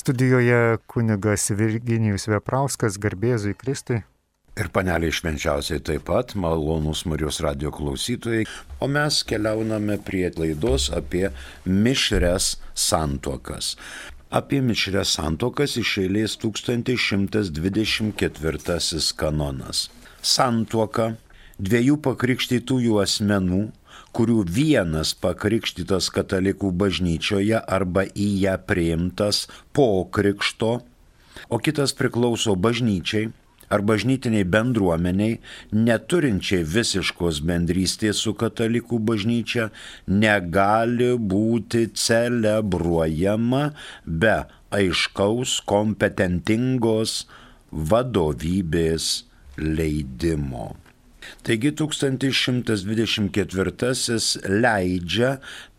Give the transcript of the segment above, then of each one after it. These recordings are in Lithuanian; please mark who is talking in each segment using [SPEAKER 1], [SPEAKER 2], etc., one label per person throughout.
[SPEAKER 1] Studijoje kunigas Virginijus Veprauskas, garbėzui Kristui.
[SPEAKER 2] Ir paneliai švenčiausiai taip pat, malonus Marijos radio klausytojai. O mes keliauname prie laidos apie mišres santokas. Apie mišres santokas iš eilės 1124 kanonas. Santuoka dviejų pakrikštytųjų asmenų kurių vienas pakrikštytas katalikų bažnyčioje arba į ją priimtas po krikšto, o kitas priklauso bažnyčiai ar bažnytiniai bendruomeniai, neturinčiai visiškos bendrystės su katalikų bažnyčia, negali būti celebruojama be aiškaus, kompetentingos vadovybės leidimo. Taigi 1124 leidžia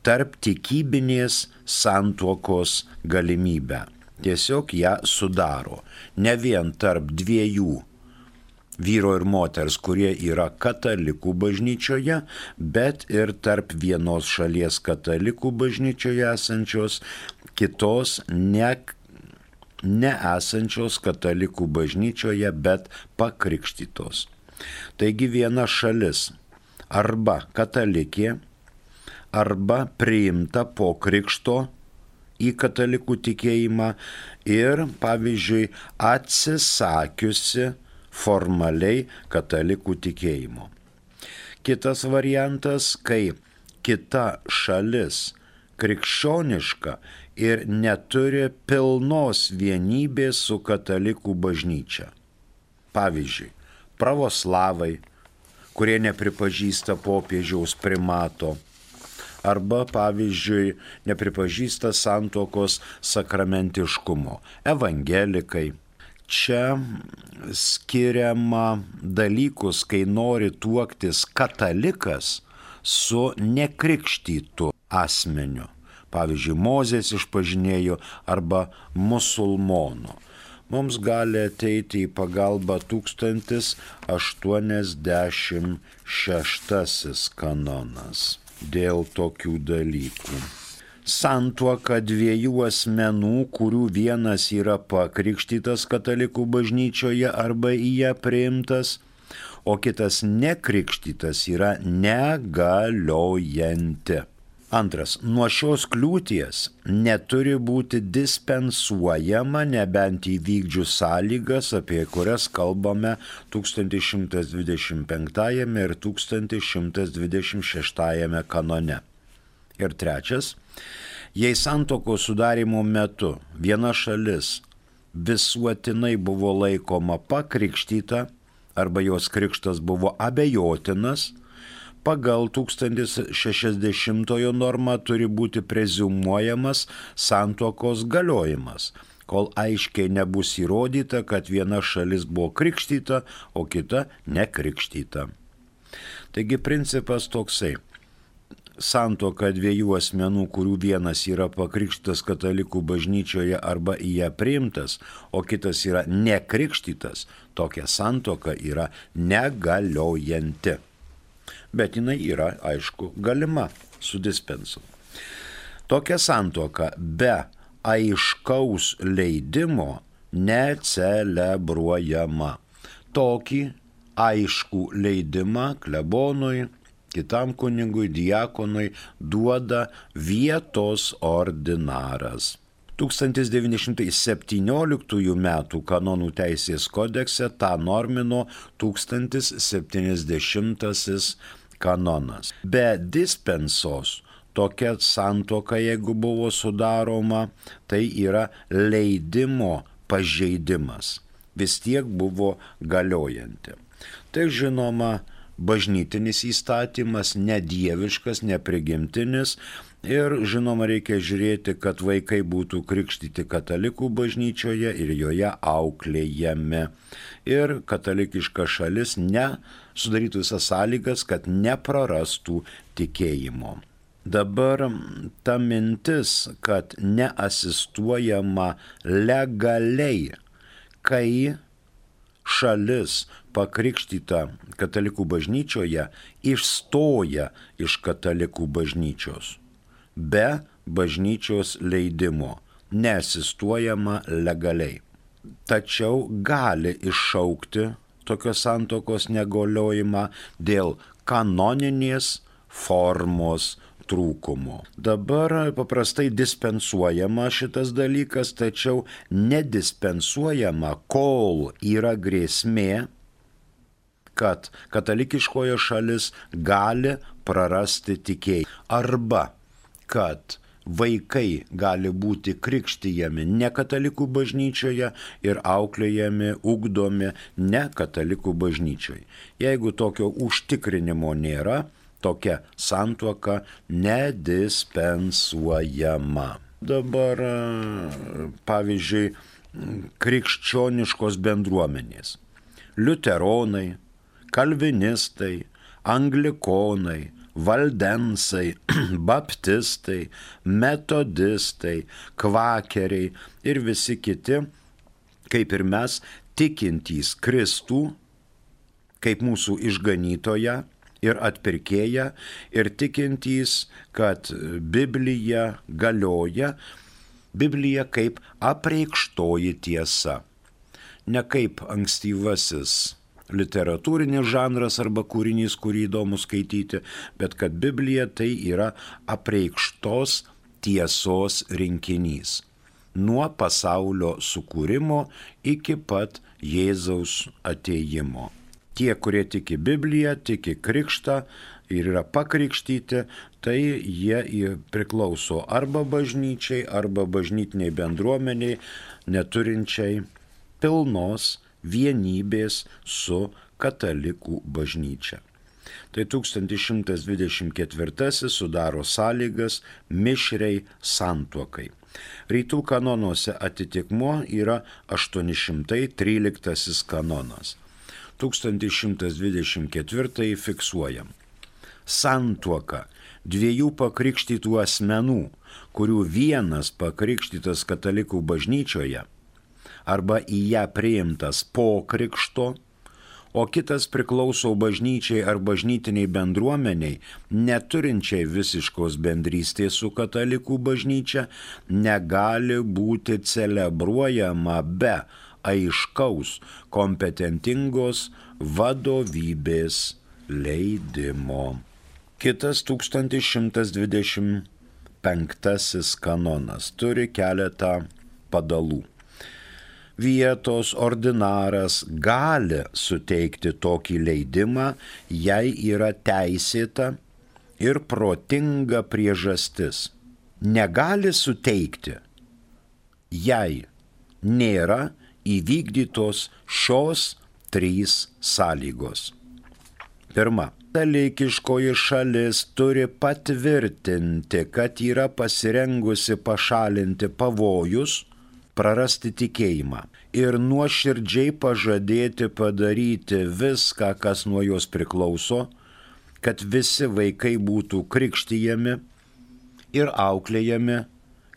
[SPEAKER 2] tarp tikybinės santuokos galimybę. Tiesiog ją sudaro. Ne vien tarp dviejų vyro ir moters, kurie yra katalikų bažnyčioje, bet ir tarp vienos šalies katalikų bažnyčioje esančios, kitos ne, neesančios katalikų bažnyčioje, bet pakrikštytos. Taigi viena šalis arba katalikė, arba priimta po krikšto į katalikų tikėjimą ir, pavyzdžiui, atsisakiusi formaliai katalikų tikėjimo. Kitas variantas, kai kita šalis krikščioniška ir neturi pilnos vienybės su katalikų bažnyčia. Pavyzdžiui, pravoslavai, kurie nepripažįsta popiežiaus primato, arba, pavyzdžiui, nepripažįsta santokos sakramentiškumo, evangelikai. Čia skiriama dalykus, kai nori tuoktis katalikas su nekrikštytu asmeniu. Pavyzdžiui, Mozės išpažinėjo arba musulmonų mums gali ateiti į pagalbą 1086 kanonas dėl tokių dalykų. Santuoka dviejų asmenų, kurių vienas yra pakrikštytas katalikų bažnyčioje arba į ją priimtas, o kitas nekrikštytas yra negaliojanti. Antras, nuo šios kliūties neturi būti dispensuojama nebent įvykdžius sąlygas, apie kurias kalbame 1125 ir 1126 kanone. Ir trečias, jei santoko sudarimo metu viena šalis visuotinai buvo laikoma pakrikštyta arba jos krikštas buvo abejotinas, pagal 1060 normą turi būti prezumuojamas santuokos galiojimas, kol aiškiai nebus įrodyta, kad viena šalis buvo krikštyta, o kita nekrikštyta. Taigi principas toksai. Santoka dviejų asmenų, kurių vienas yra pakrikštytas katalikų bažnyčioje arba į ją priimtas, o kitas yra nekrikštytas, tokia santoka yra negaliojanti bet jinai yra, aišku, galima su dispensu. Tokia santoka be aiškaus leidimo necelebruojama. Tokį aišku leidimą klebonui, kitam kunigui, diakonui duoda vietos ordinaras. 1917 m. kanonų teisės kodekse tą normino 1070 kanonas. Be dispensos tokia santoka, jeigu buvo sudaroma, tai yra leidimo pažeidimas. Vis tiek buvo galiojanti. Tai žinoma, bažnytinis įstatymas, nedieviškas, neprigimtinis, Ir žinoma, reikia žiūrėti, kad vaikai būtų krikštyti katalikų bažnyčioje ir joje auklėjami. Ir katalikiška šalis ne sudarytų visas sąlygas, kad neprarastų tikėjimo. Dabar ta mintis, kad neasistuojama legaliai, kai šalis pakrikštyta katalikų bažnyčioje išstoja iš katalikų bažnyčios be bažnyčios leidimo. neasistuojama legaliai. Tačiau gali iššaukti tokios santokos negaliojimą dėl kanoninės formos trūkumo. Dabar paprastai dispensuojama šitas dalykas, tačiau nedispensuojama, kol yra grėsmė, kad katalikiškoje šalis gali prarasti tikėjimą. Arba kad vaikai gali būti krikštyjami ne katalikų bažnyčioje ir auklėjami, ugdomi ne katalikų bažnyčioje. Jeigu tokio užtikrinimo nėra, tokia santuoka nedispensuojama. Dabar, pavyzdžiui, krikščioniškos bendruomenės. Liuteronai, kalvinistai, anglikonai, valdensai, baptistai, metodistai, kvakeriai ir visi kiti, kaip ir mes, tikintys Kristų, kaip mūsų išganytoja ir atpirkėja ir tikintys, kad Biblija galioja, Biblija kaip apreikštoji tiesa, ne kaip ankstyvasis literatūrinis žanras arba kūrinys, kurį įdomu skaityti, bet kad Biblija tai yra apreikštos tiesos rinkinys. Nuo pasaulio sukūrimo iki pat Jėzaus ateimo. Tie, kurie tiki Bibliją, tiki krikštą ir yra pakrikštyti, tai jie priklauso arba bažnyčiai, arba bažnytiniai bendruomeniai, neturinčiai pilnos vienybės su katalikų bažnyčia. Tai 1124 sudaro sąlygas mišriai santuokai. Rytų kanonuose atitikmuo yra 813 kanonas. 1124 fiksuojam. Santuoka dviejų pakrikštytų asmenų, kurių vienas pakrikštytas katalikų bažnyčioje arba į ją priimtas po krikšto, o kitas priklauso bažnyčiai ar bažnytiniai bendruomeniai, neturinčiai visiškos bendrystės su katalikų bažnyčia, negali būti celebruojama be aiškaus, kompetentingos vadovybės leidimo. Kitas 1125 kanonas turi keletą padalų vietos ordinaras gali suteikti tokį leidimą, jei yra teisėta ir protinga priežastis. Negali suteikti, jei nėra įvykdytos šios trys sąlygos. Pirma, Katalikiškoji šalis turi patvirtinti, kad yra pasirengusi pašalinti pavojus, prarasti tikėjimą ir nuoširdžiai pažadėti padaryti viską, kas nuo jos priklauso, kad visi vaikai būtų krikštyjami ir auklėjami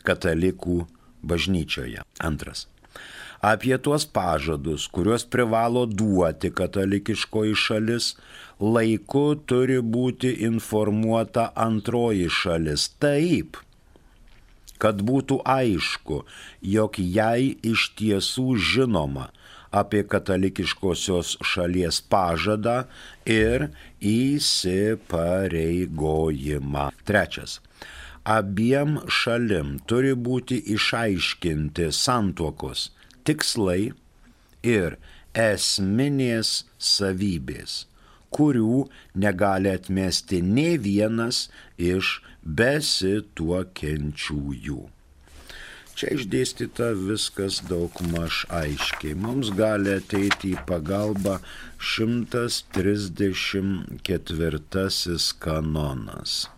[SPEAKER 2] katalikų bažnyčioje. Antras. Apie tuos pažadus, kuriuos privalo duoti katalikiškoji šalis, laiku turi būti informuota antroji šalis. Taip, kad būtų aišku, jog jai iš tiesų žinoma apie katalikiškosios šalies pažadą ir įsipareigojimą. Trečias. Abiem šalim turi būti išaiškinti santuokos tikslai ir esminės savybės, kurių negali atmesti ne vienas iš besituokiančiųjų. Čia išdėstyta viskas daug maž aiškiai. Mums gali ateiti į pagalbą 134 kanonas.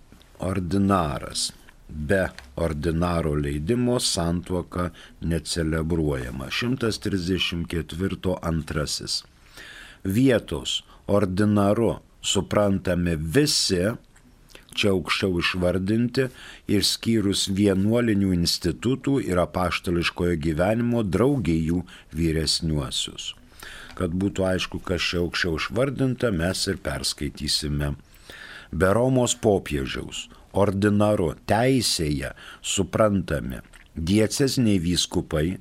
[SPEAKER 2] Ordinaras. Be ordinaro leidimo santuoka necelebruojama. 134 antrasis. Vietos ordinaru suprantami visi čia aukščiau išvardinti, išskyrus vienuolinių institutų ir apaštališkojo gyvenimo draugijų vyresniuosius. Kad būtų aišku, kas čia aukščiau išvardinta, mes ir perskaitysime. Be Romos popiežiaus, ordinaru, teisėje suprantami diecesniai vyskupai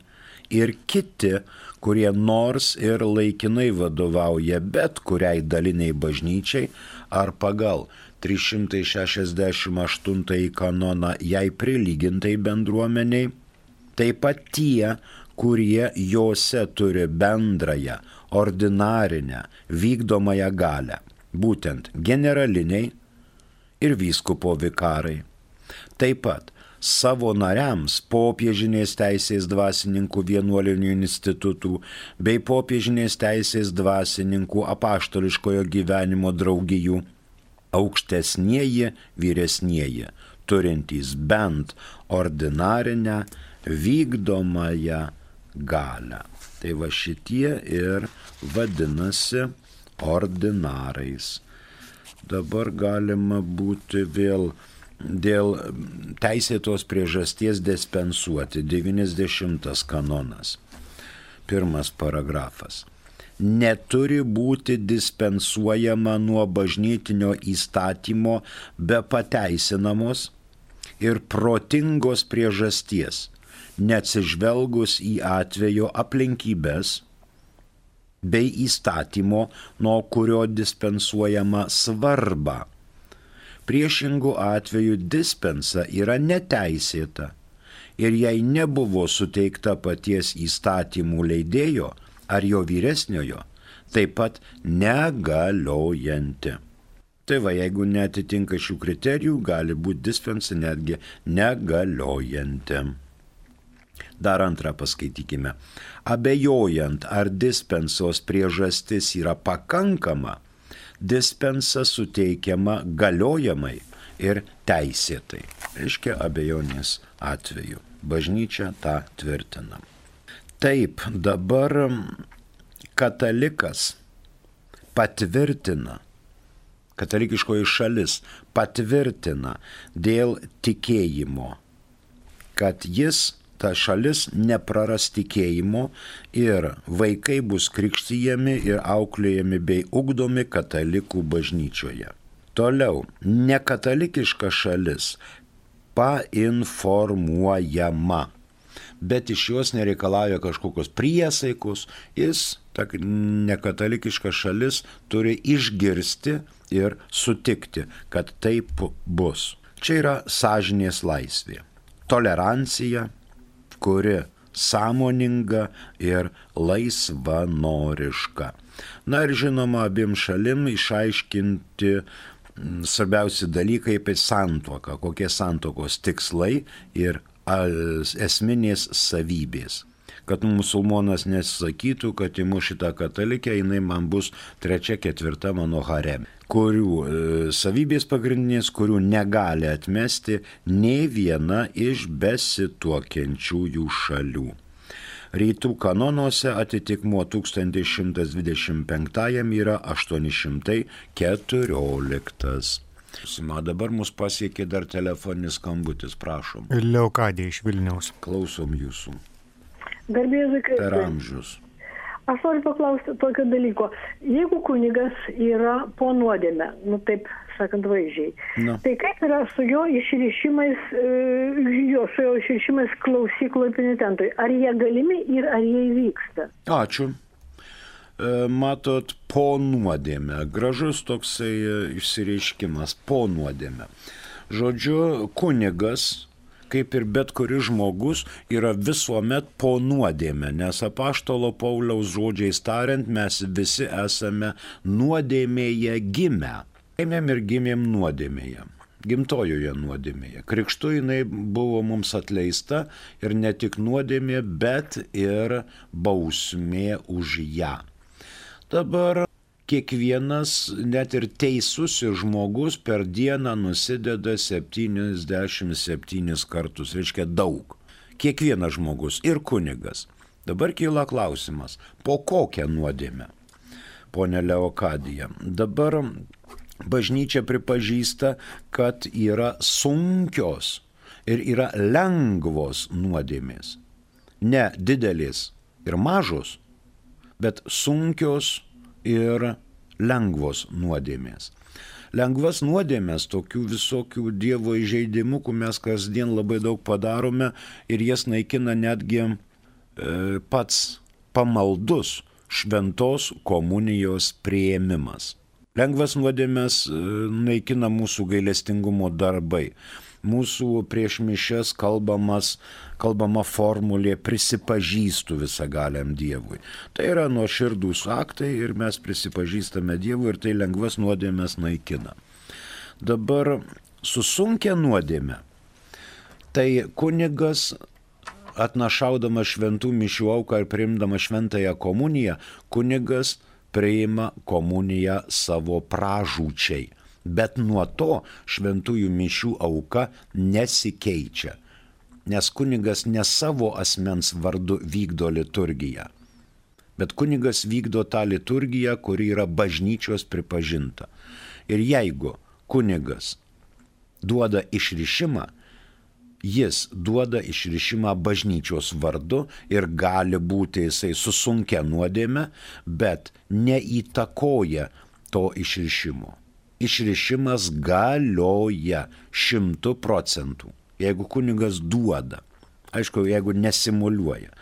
[SPEAKER 2] ir kiti, kurie nors ir laikinai vadovauja bet kuriai daliniai bažnyčiai ar pagal 368 kanoną jai prilygintai bendruomeniai, taip pat tie, kurie juose turi bendrąją, ordinarinę, vykdomąją galę, būtent generaliniai ir vyskupo vikarai. Taip pat savo nariams popiežinės teisės dvasininkų vienuolinių institutų bei popiežinės teisės dvasininkų apaštališkojo gyvenimo draugijų aukštesnieji vyresnieji, turintys bent ordinarinę vykdomąją galę. Tai va šitie ir vadinasi ordinarais. Dabar galima būti vėl dėl teisėtos priežasties dispensuoti 90 kanonas. Pirmas paragrafas neturi būti dispensuojama nuo bažnytinio įstatymo be pateisinamos ir protingos priežasties, neatsižvelgus į atvejo aplinkybės bei įstatymo, nuo kurio dispensuojama svarba. Priešingų atveju dispensa yra neteisėta ir jei nebuvo suteikta paties įstatymų leidėjo, ar jo vyresniojo, taip pat negaliojanti. Tai va, jeigu netitinka šių kriterijų, gali būti dispensa netgi negaliojanti. Dar antrą paskaitykime. Abejojant, ar dispensos priežastis yra pakankama, dispensa suteikiama galiojamai ir teisėtai. Reiškia abejonės atveju. Bažnyčia tą tvirtina. Taip, dabar katalikas patvirtina, katalikiškoji šalis patvirtina dėl tikėjimo, kad jis, ta šalis, nepraras tikėjimo ir vaikai bus krikštyjami ir auklėjami bei ugdomi katalikų bažnyčioje. Toliau, nekatalikiška šalis painformuojama bet iš jos nereikalauja kažkokios priesaikos, jis, ta nekatalikiška šalis, turi išgirsti ir sutikti, kad taip bus. Čia yra sąžinės laisvė. Tolerancija, kuri sąmoninga ir laisvanoriška. Na ir žinoma, abiem šalim išaiškinti svarbiausi dalykai apie santuoką, kokie santokos tikslai ir esminės savybės. Kad musulmonas nesakytų, kad įmu šitą katalikę, jinai man bus trečia, ketvirta mano harem, kurių e, savybės pagrindinės, kurių negali atmesti nei viena iš besituokiančiųjų šalių. Rytų kanonuose atitikmuo 1125 yra 814. Sima, dabar mus pasiekė dar telefoninis skambutis, prašom.
[SPEAKER 1] Leokadė iš Vilniaus.
[SPEAKER 2] Klausom jūsų.
[SPEAKER 3] Garbėzai kaip.
[SPEAKER 2] Per amžius.
[SPEAKER 3] Aš noriu paklausti tokio dalyko. Jeigu kunigas yra po nuodėme, nu taip sakant vaizdžiai,
[SPEAKER 2] Na.
[SPEAKER 3] tai kaip yra su jo išrišimais, e, jo, su jo išrišimais klausykloje penitentui? Ar jie galimi ir ar jie įvyksta?
[SPEAKER 2] Ačiū. E, matot, po nuodėmę. Gražus toksai e, išsireiškimas - po nuodėmę. Žodžiu, kunigas, kaip ir bet kuris žmogus, yra visuomet po nuodėmę, nes apaštalo Pauliaus žodžiais tariant, mes visi esame nuodėmėje gimę. Gimėm ir gimėm nuodėmėje gimtojoje nuodėmėje. Krikštu jinai buvo mums atleista ir ne tik nuodėmė, bet ir bausmė už ją. Dabar kiekvienas, net ir teisusis žmogus per dieną nusideda 77 kartus, reiškia daug. Kiekvienas žmogus ir kunigas. Dabar kyla klausimas, po kokią nuodėmę? Pone Leokadija, dabar bažnyčia pripažįsta, kad yra sunkios ir yra lengvos nuodėmės. Ne didelės ir mažos, bet sunkios ir lengvos nuodėmės. lengvas nuodėmės, tokių visokių Dievo įžeidimų, kur mes kasdien labai daug padarome ir jas naikina netgi e, pats pamaldus šventos komunijos prieimimas. Lengvas nuodėmės e, naikina mūsų gailestingumo darbai. Mūsų prieš mišes kalbamas, kalbama formulė prisipažįstu visagaliam Dievui. Tai yra nuoširdūs aktai ir mes prisipažįstame Dievui ir tai lengvas nuodėmės naikina. Dabar susunkia nuodėmė. Tai kunigas atnašaudamas šventų mišių auką ir priimdamas šventąją komuniją, kunigas priima komuniją savo pražūčiai. Bet nuo to šventųjų mišių auka nesikeičia, nes kunigas ne savo asmens vardu vykdo liturgiją, bet kunigas vykdo tą liturgiją, kuri yra bažnyčios pripažinta. Ir jeigu kunigas duoda išrišimą, jis duoda išrišimą bažnyčios vardu ir gali būti jisai susunkia nuodėme, bet neįtakoja to išrišimo. Išrišimas galioja šimtų procentų, jeigu kunigas duoda. Aišku, jeigu nesimuliuoja.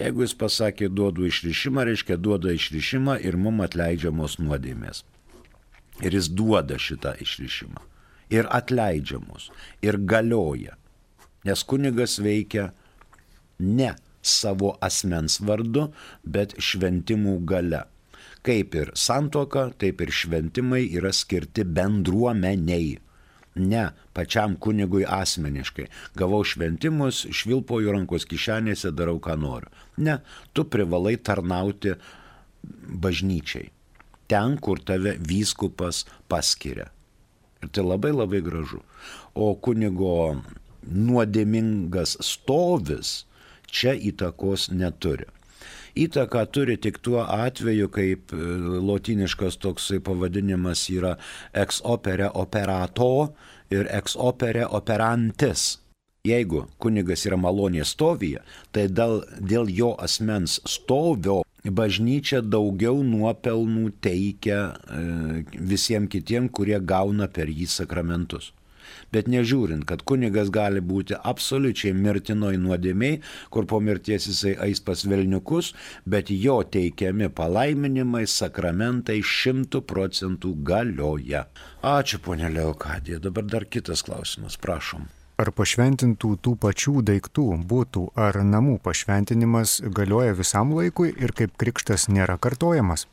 [SPEAKER 2] Jeigu jis pasakė duodu išrišimą, reiškia duoda išrišimą ir mum atleidžiamos nuodėmės. Ir jis duoda šitą išrišimą. Ir atleidžiamos. Ir galioja. Nes kunigas veikia ne savo asmens vardu, bet šventimų gale. Kaip ir santoka, taip ir šventimai yra skirti bendruomeniai. Ne pačiam kunigui asmeniškai. Gavau šventimus, švilpoju rankos kišenėse, darau ką noriu. Ne, tu privalai tarnauti bažnyčiai. Ten, kur tave vyskupas paskiria. Ir tai labai labai gražu. O kunigo nuodėmingas stovis čia įtakos neturi. Įtaką turi tik tuo atveju, kaip e, lotiniškas toksai pavadinimas yra ex opere operato ir ex opere operantis. Jeigu kunigas yra malonė stovyje, tai dėl, dėl jo asmens stovio bažnyčia daugiau nuopelnų teikia e, visiems kitiems, kurie gauna per jį sakramentus. Bet nežiūrint, kad kunigas gali būti absoliučiai mirtinoj nuodėmiai, kur po mirties jisai eis pas velniukus, bet jo teikiami palaiminimai, sakramentai šimtų procentų galioja. Ačiū, ponė Leokadija. Dabar dar kitas klausimas, prašom.
[SPEAKER 1] Ar pašventintų tų pačių daiktų būtų ar namų pašventinimas galioja visam laikui ir kaip krikštas nėra kartojamas?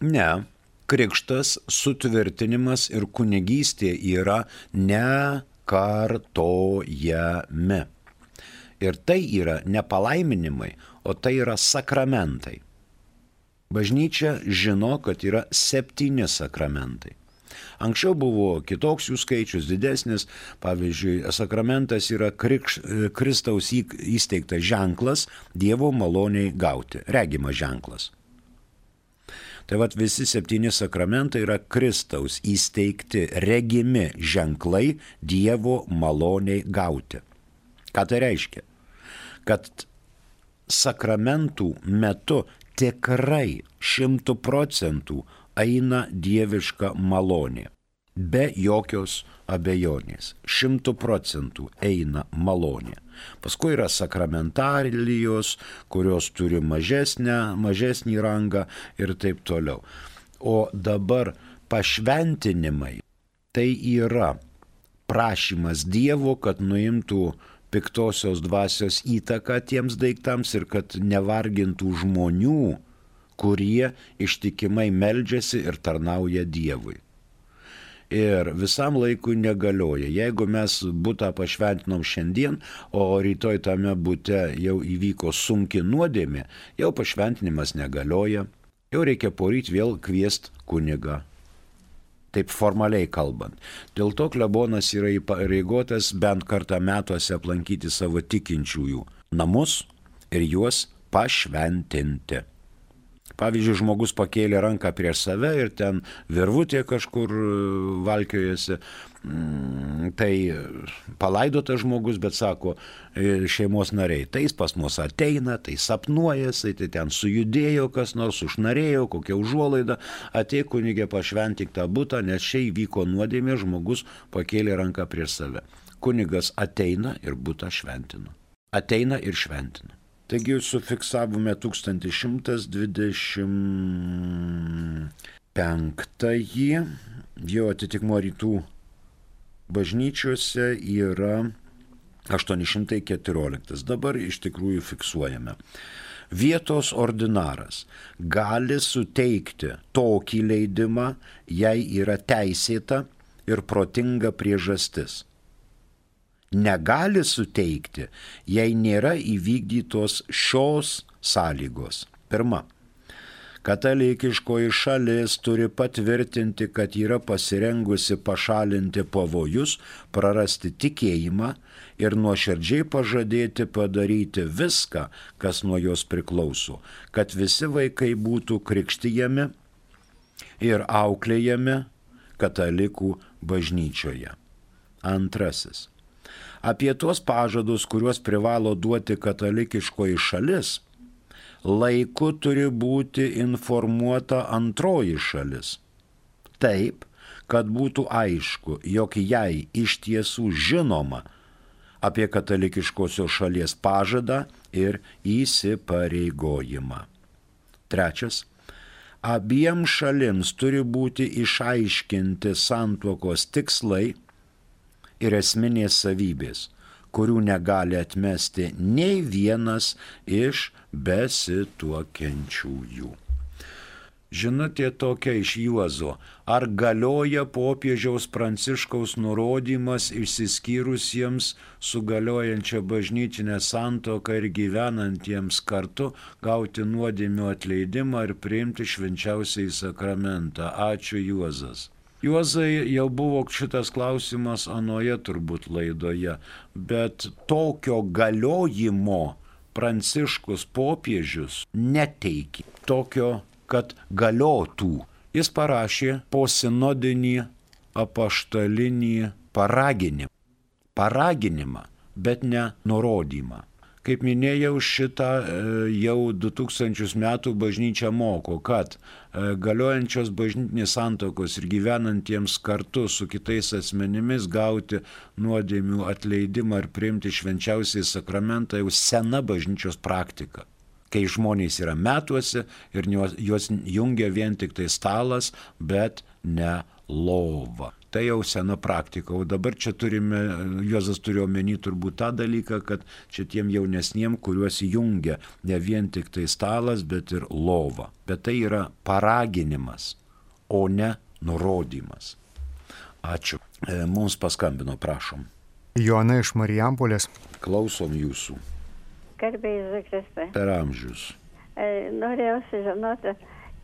[SPEAKER 2] Ne, krikštas, sutvirtinimas ir kunigystė yra nekartojami. Ir tai yra ne palaiminimai, o tai yra sakramentai. Bažnyčia žino, kad yra septyni sakramentai. Anksčiau buvo kitoks jų skaičius, didesnis. Pavyzdžiui, sakramentas yra krikš, Kristaus įsteigtas ženklas Dievo maloniai gauti, regimas ženklas. Tai vad visi septyni sakramentai yra Kristaus įsteigti regimi ženklai Dievo maloniai gauti. Ką tai reiškia? Kad sakramentų metu tikrai šimtų procentų eina dieviška malonė. Be jokios abejonės. Šimtų procentų eina malonė. Paskui yra sakramentalijos, kurios turi mažesnę, mažesnį rangą ir taip toliau. O dabar pašventinimai tai yra prašymas Dievo, kad nuimtų piktosios dvasios įtaką tiems daiktams ir kad nevargintų žmonių, kurie ištikimai meldžiasi ir tarnauja Dievui ir visam laikui negalioja. Jeigu mes būtą pašventinom šiandien, o rytoj tame būte jau įvyko sunki nuodėmė, jau pašventinimas negalioja, jau reikia poryt vėl kviest kunigą. Taip formaliai kalbant. Dėl to klebonas yra įpareigotas bent kartą metuose aplankyti savo tikinčiųjų namus ir juos pašventinti. Pavyzdžiui, žmogus pakėlė ranką prieš save ir ten virvutė kažkur valkiojasi, mm, tai palaidotas žmogus, bet sako e, šeimos nariai, tai jis pas mus ateina, tai sapnuojasi, tai ten sujudėjo kas nors, užnarėjo, kokia užuolaida, ateik kunigė pašventik tą būtą, nes čia įvyko nuodėmė, žmogus pakėlė ranką prieš save. Kunigas ateina ir būtą šventina. Ateina ir šventina. Taigi sufiksavome 1125-ąjį, jo atitikmo rytų bažnyčiose yra 814. Dabar iš tikrųjų fiksuojame. Vietos ordinaras gali suteikti tokį leidimą, jei yra teisėta ir protinga priežastis negali suteikti, jei nėra įvykdytos šios sąlygos. Pirma. Katalikiškoji šalis turi patvirtinti, kad yra pasirengusi pašalinti pavojus, prarasti tikėjimą ir nuoširdžiai pažadėti padaryti viską, kas nuo jos priklauso, kad visi vaikai būtų krikštyjami ir auklėjami katalikų bažnyčioje. Antrasis apie tuos pažadus, kuriuos privalo duoti katalikiškoji šalis, laiku turi būti informuota antroji šalis. Taip, kad būtų aišku, jog jai iš tiesų žinoma apie katalikiškosios šalies pažadą ir įsipareigojimą. Trečias. Abiem šalims turi būti išaiškinti santuokos tikslai ir esminės savybės, kurių negali atmesti nei vienas iš besituokiančiųjų. Žinutė tokia iš Juozo. Ar galioja popiežiaus pranciškaus nurodymas išsiskyrusiems su galiojančia bažnytinė santoka ir gyvenantiems kartu gauti nuodėmio atleidimą ir priimti švenčiausiai sakramentą? Ačiū Juozas. Juozai jau buvo šitas klausimas anoje turbūt laidoje, bet tokio galiojimo pranciškus popiežius neteikė. Tokio, kad galiotų. Jis parašė posinodinį apaštalinį paraginimą. Paraginimą, bet ne nurodymą. Kaip minėjau, šitą e, jau 2000 metų bažnyčia moko, kad e, galiojančios bažnytinės santokos ir gyvenantiems kartu su kitais asmenimis gauti nuodėmių atleidimą ir priimti švenčiausiai sakramentą jau sena bažnyčios praktika kai žmonės yra metuose ir juos jungia vien tik tai stalas, bet ne lova. Tai jau sena praktika, o dabar čia turime, Juozas turėjo menį turbūt tą dalyką, kad čia tiem jaunesniem, kuriuos jungia ne vien tik tai stalas, bet ir lova. Bet tai yra paraginimas, o ne nurodymas. Ačiū. E, mums paskambino, prašom.
[SPEAKER 1] Joana iš Marijampolės.
[SPEAKER 2] Klausom jūsų.
[SPEAKER 4] Garbėjai Zukristai.
[SPEAKER 2] Per amžius.
[SPEAKER 4] E, norėjau sužinoti,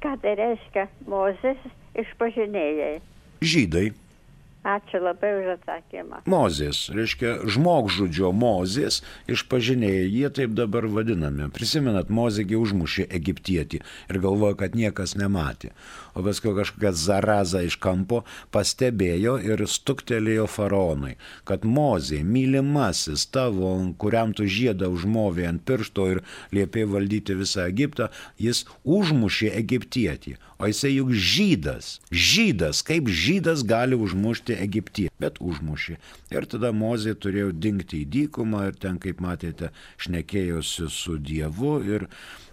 [SPEAKER 4] ką tai reiškia Mozės išpažinėjai.
[SPEAKER 2] Žydai.
[SPEAKER 4] Ačiū labai už atsakymą.
[SPEAKER 2] Mozės, reiškia žmogžudžio Mozės išpažinėjai, jie taip dabar vadinami. Prisimenat, Mozėgi užmušė egiptietį ir galvoja, kad niekas nematė. O paskui kažkokia zaraza iš kampo pastebėjo ir stuktelėjo faraonui, kad Mozė, mylimasis tavo, kuriam tu žiedą užmovė ant piršto ir liepė valdyti visą Egiptą, jis užmušė egiptietį. O jisai juk žydas. Žydas, kaip žydas gali užmušti Egiptį, bet užmušė. Ir tada Mozė turėjo dingti į dykumą ir ten, kaip matėte, šnekėjosi su Dievu ir,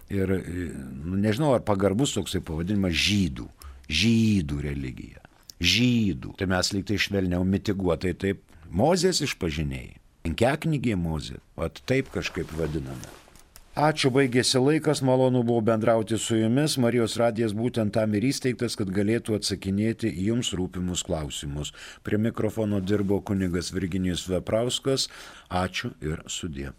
[SPEAKER 2] ir nu, nežinau, ar pagarbus toksai pavadinimas žydų. Žydų religija. Žydų. Tai mes lyg tai švelniau mitiguotai taip Mozės išpažinėjai. Penkeknygė Mozė. O taip kažkaip vadiname. Ačiū, baigėsi laikas, malonu buvo bendrauti su jumis. Marijos radijas būtent tam ir įsteigtas, kad galėtų atsakinėti jums rūpimus klausimus. Prie mikrofono dirbo kunigas Virginijus Veprauskas. Ačiū ir sudė.